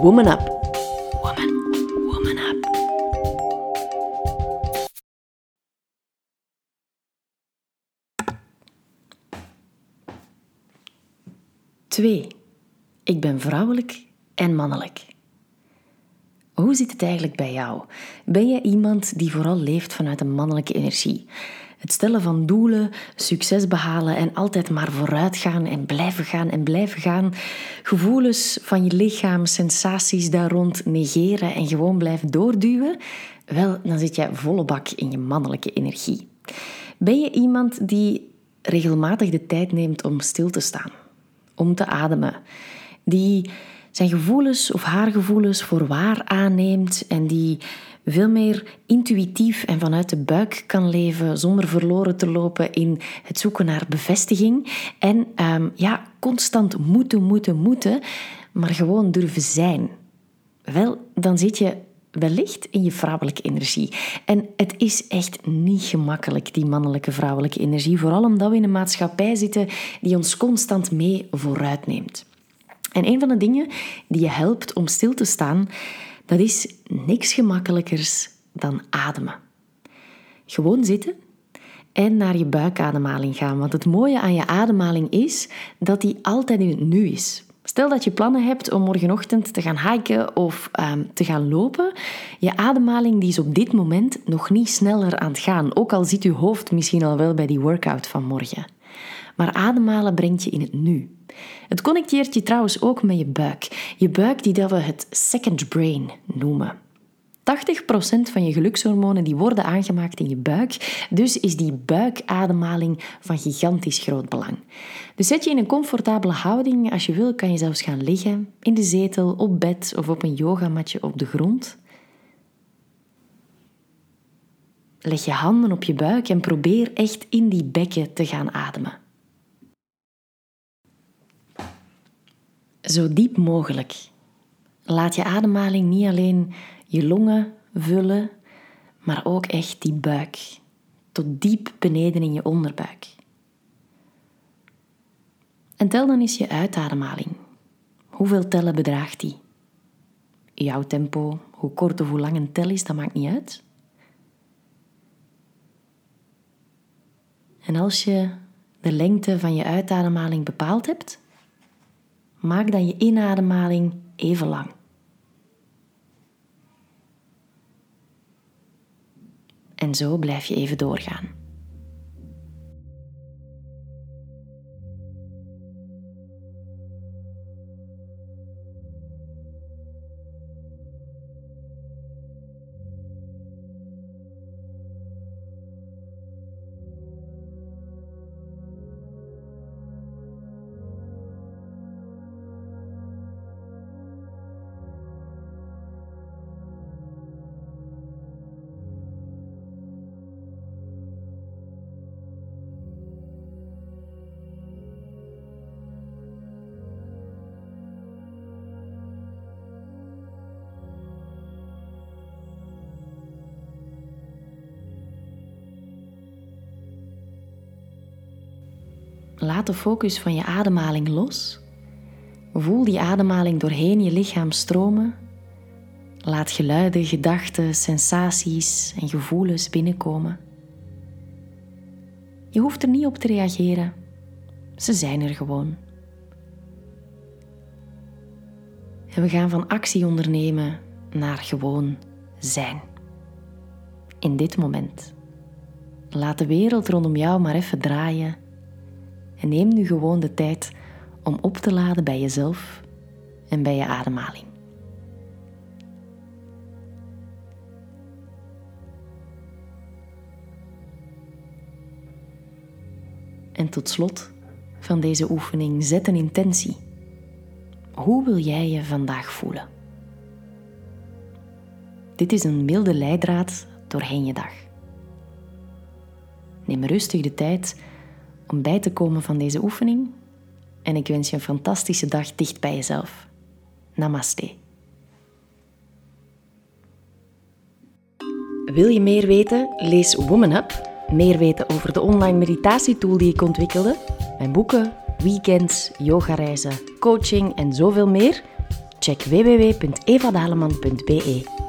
Woman Up. Woman, woman up. Twee. Ik ben vrouwelijk en mannelijk. Hoe zit het eigenlijk bij jou? Ben je iemand die vooral leeft vanuit een mannelijke energie? Het stellen van doelen, succes behalen en altijd maar vooruit gaan en blijven gaan en blijven gaan. Gevoelens van je lichaam, sensaties daar rond negeren en gewoon blijven doorduwen. Wel, dan zit je volle bak in je mannelijke energie. Ben je iemand die regelmatig de tijd neemt om stil te staan, om te ademen, die zijn gevoelens of haar gevoelens voor waar aanneemt en die veel meer intuïtief en vanuit de buik kan leven zonder verloren te lopen in het zoeken naar bevestiging en um, ja, constant moeten, moeten, moeten, maar gewoon durven zijn. Wel, dan zit je wellicht in je vrouwelijke energie. En het is echt niet gemakkelijk, die mannelijke vrouwelijke energie, vooral omdat we in een maatschappij zitten die ons constant mee vooruit neemt. En een van de dingen die je helpt om stil te staan, dat is niks gemakkelijkers dan ademen. Gewoon zitten en naar je buikademhaling gaan. Want het mooie aan je ademhaling is dat die altijd in het nu is. Stel dat je plannen hebt om morgenochtend te gaan hiken of um, te gaan lopen. Je ademhaling die is op dit moment nog niet sneller aan het gaan. Ook al zit je hoofd misschien al wel bij die workout van morgen. Maar ademhalen brengt je in het nu. Het connecteert je trouwens ook met je buik. Je buik die dat we het second brain noemen. 80% van je gelukshormonen die worden aangemaakt in je buik. Dus is die buikademhaling van gigantisch groot belang. Dus zet je in een comfortabele houding. Als je wil kan je zelfs gaan liggen. In de zetel, op bed of op een yogamatje op de grond. Leg je handen op je buik en probeer echt in die bekken te gaan ademen. Zo diep mogelijk. Laat je ademhaling niet alleen je longen vullen, maar ook echt die buik. Tot diep beneden in je onderbuik. En tel dan eens je uitademhaling. Hoeveel tellen bedraagt die? Jouw tempo, hoe kort of hoe lang een tel is, dat maakt niet uit. En als je de lengte van je uitademhaling bepaald hebt, maak dan je inademhaling even lang. En zo blijf je even doorgaan. Laat de focus van je ademhaling los. Voel die ademhaling doorheen je lichaam stromen. Laat geluiden, gedachten, sensaties en gevoelens binnenkomen. Je hoeft er niet op te reageren. Ze zijn er gewoon. En we gaan van actie ondernemen naar gewoon zijn. In dit moment. Laat de wereld rondom jou maar even draaien en neem nu gewoon de tijd om op te laden bij jezelf en bij je ademhaling. En tot slot van deze oefening zet een intentie. Hoe wil jij je vandaag voelen? Dit is een milde leidraad doorheen je dag. Neem rustig de tijd om bij te komen van deze oefening en ik wens je een fantastische dag dicht bij jezelf. Namaste. Wil je meer weten? Lees Woman Up. Meer weten over de online meditatietool die ik ontwikkelde, mijn boeken, weekends, yogareizen, coaching en zoveel meer? Check www.evadaleman.be.